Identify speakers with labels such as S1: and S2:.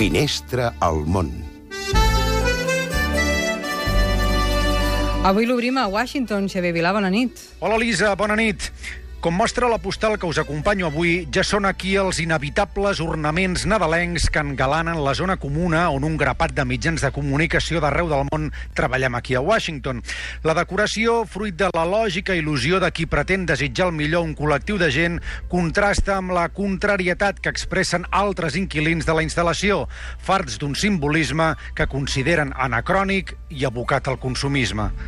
S1: Finestra al món.
S2: Avui l'obrim a Washington. Xavier Vilà, bona nit.
S3: Hola, Elisa, bona nit. Com mostra la postal que us acompanyo avui, ja són aquí els inevitables ornaments nadalencs que engalanen la zona comuna on un grapat de mitjans de comunicació d'arreu del món treballem aquí a Washington. La decoració, fruit de la lògica il·lusió de qui pretén desitjar el millor un col·lectiu de gent, contrasta amb la contrarietat que expressen altres inquilins de la instal·lació, farts d'un simbolisme que consideren anacrònic i abocat al consumisme.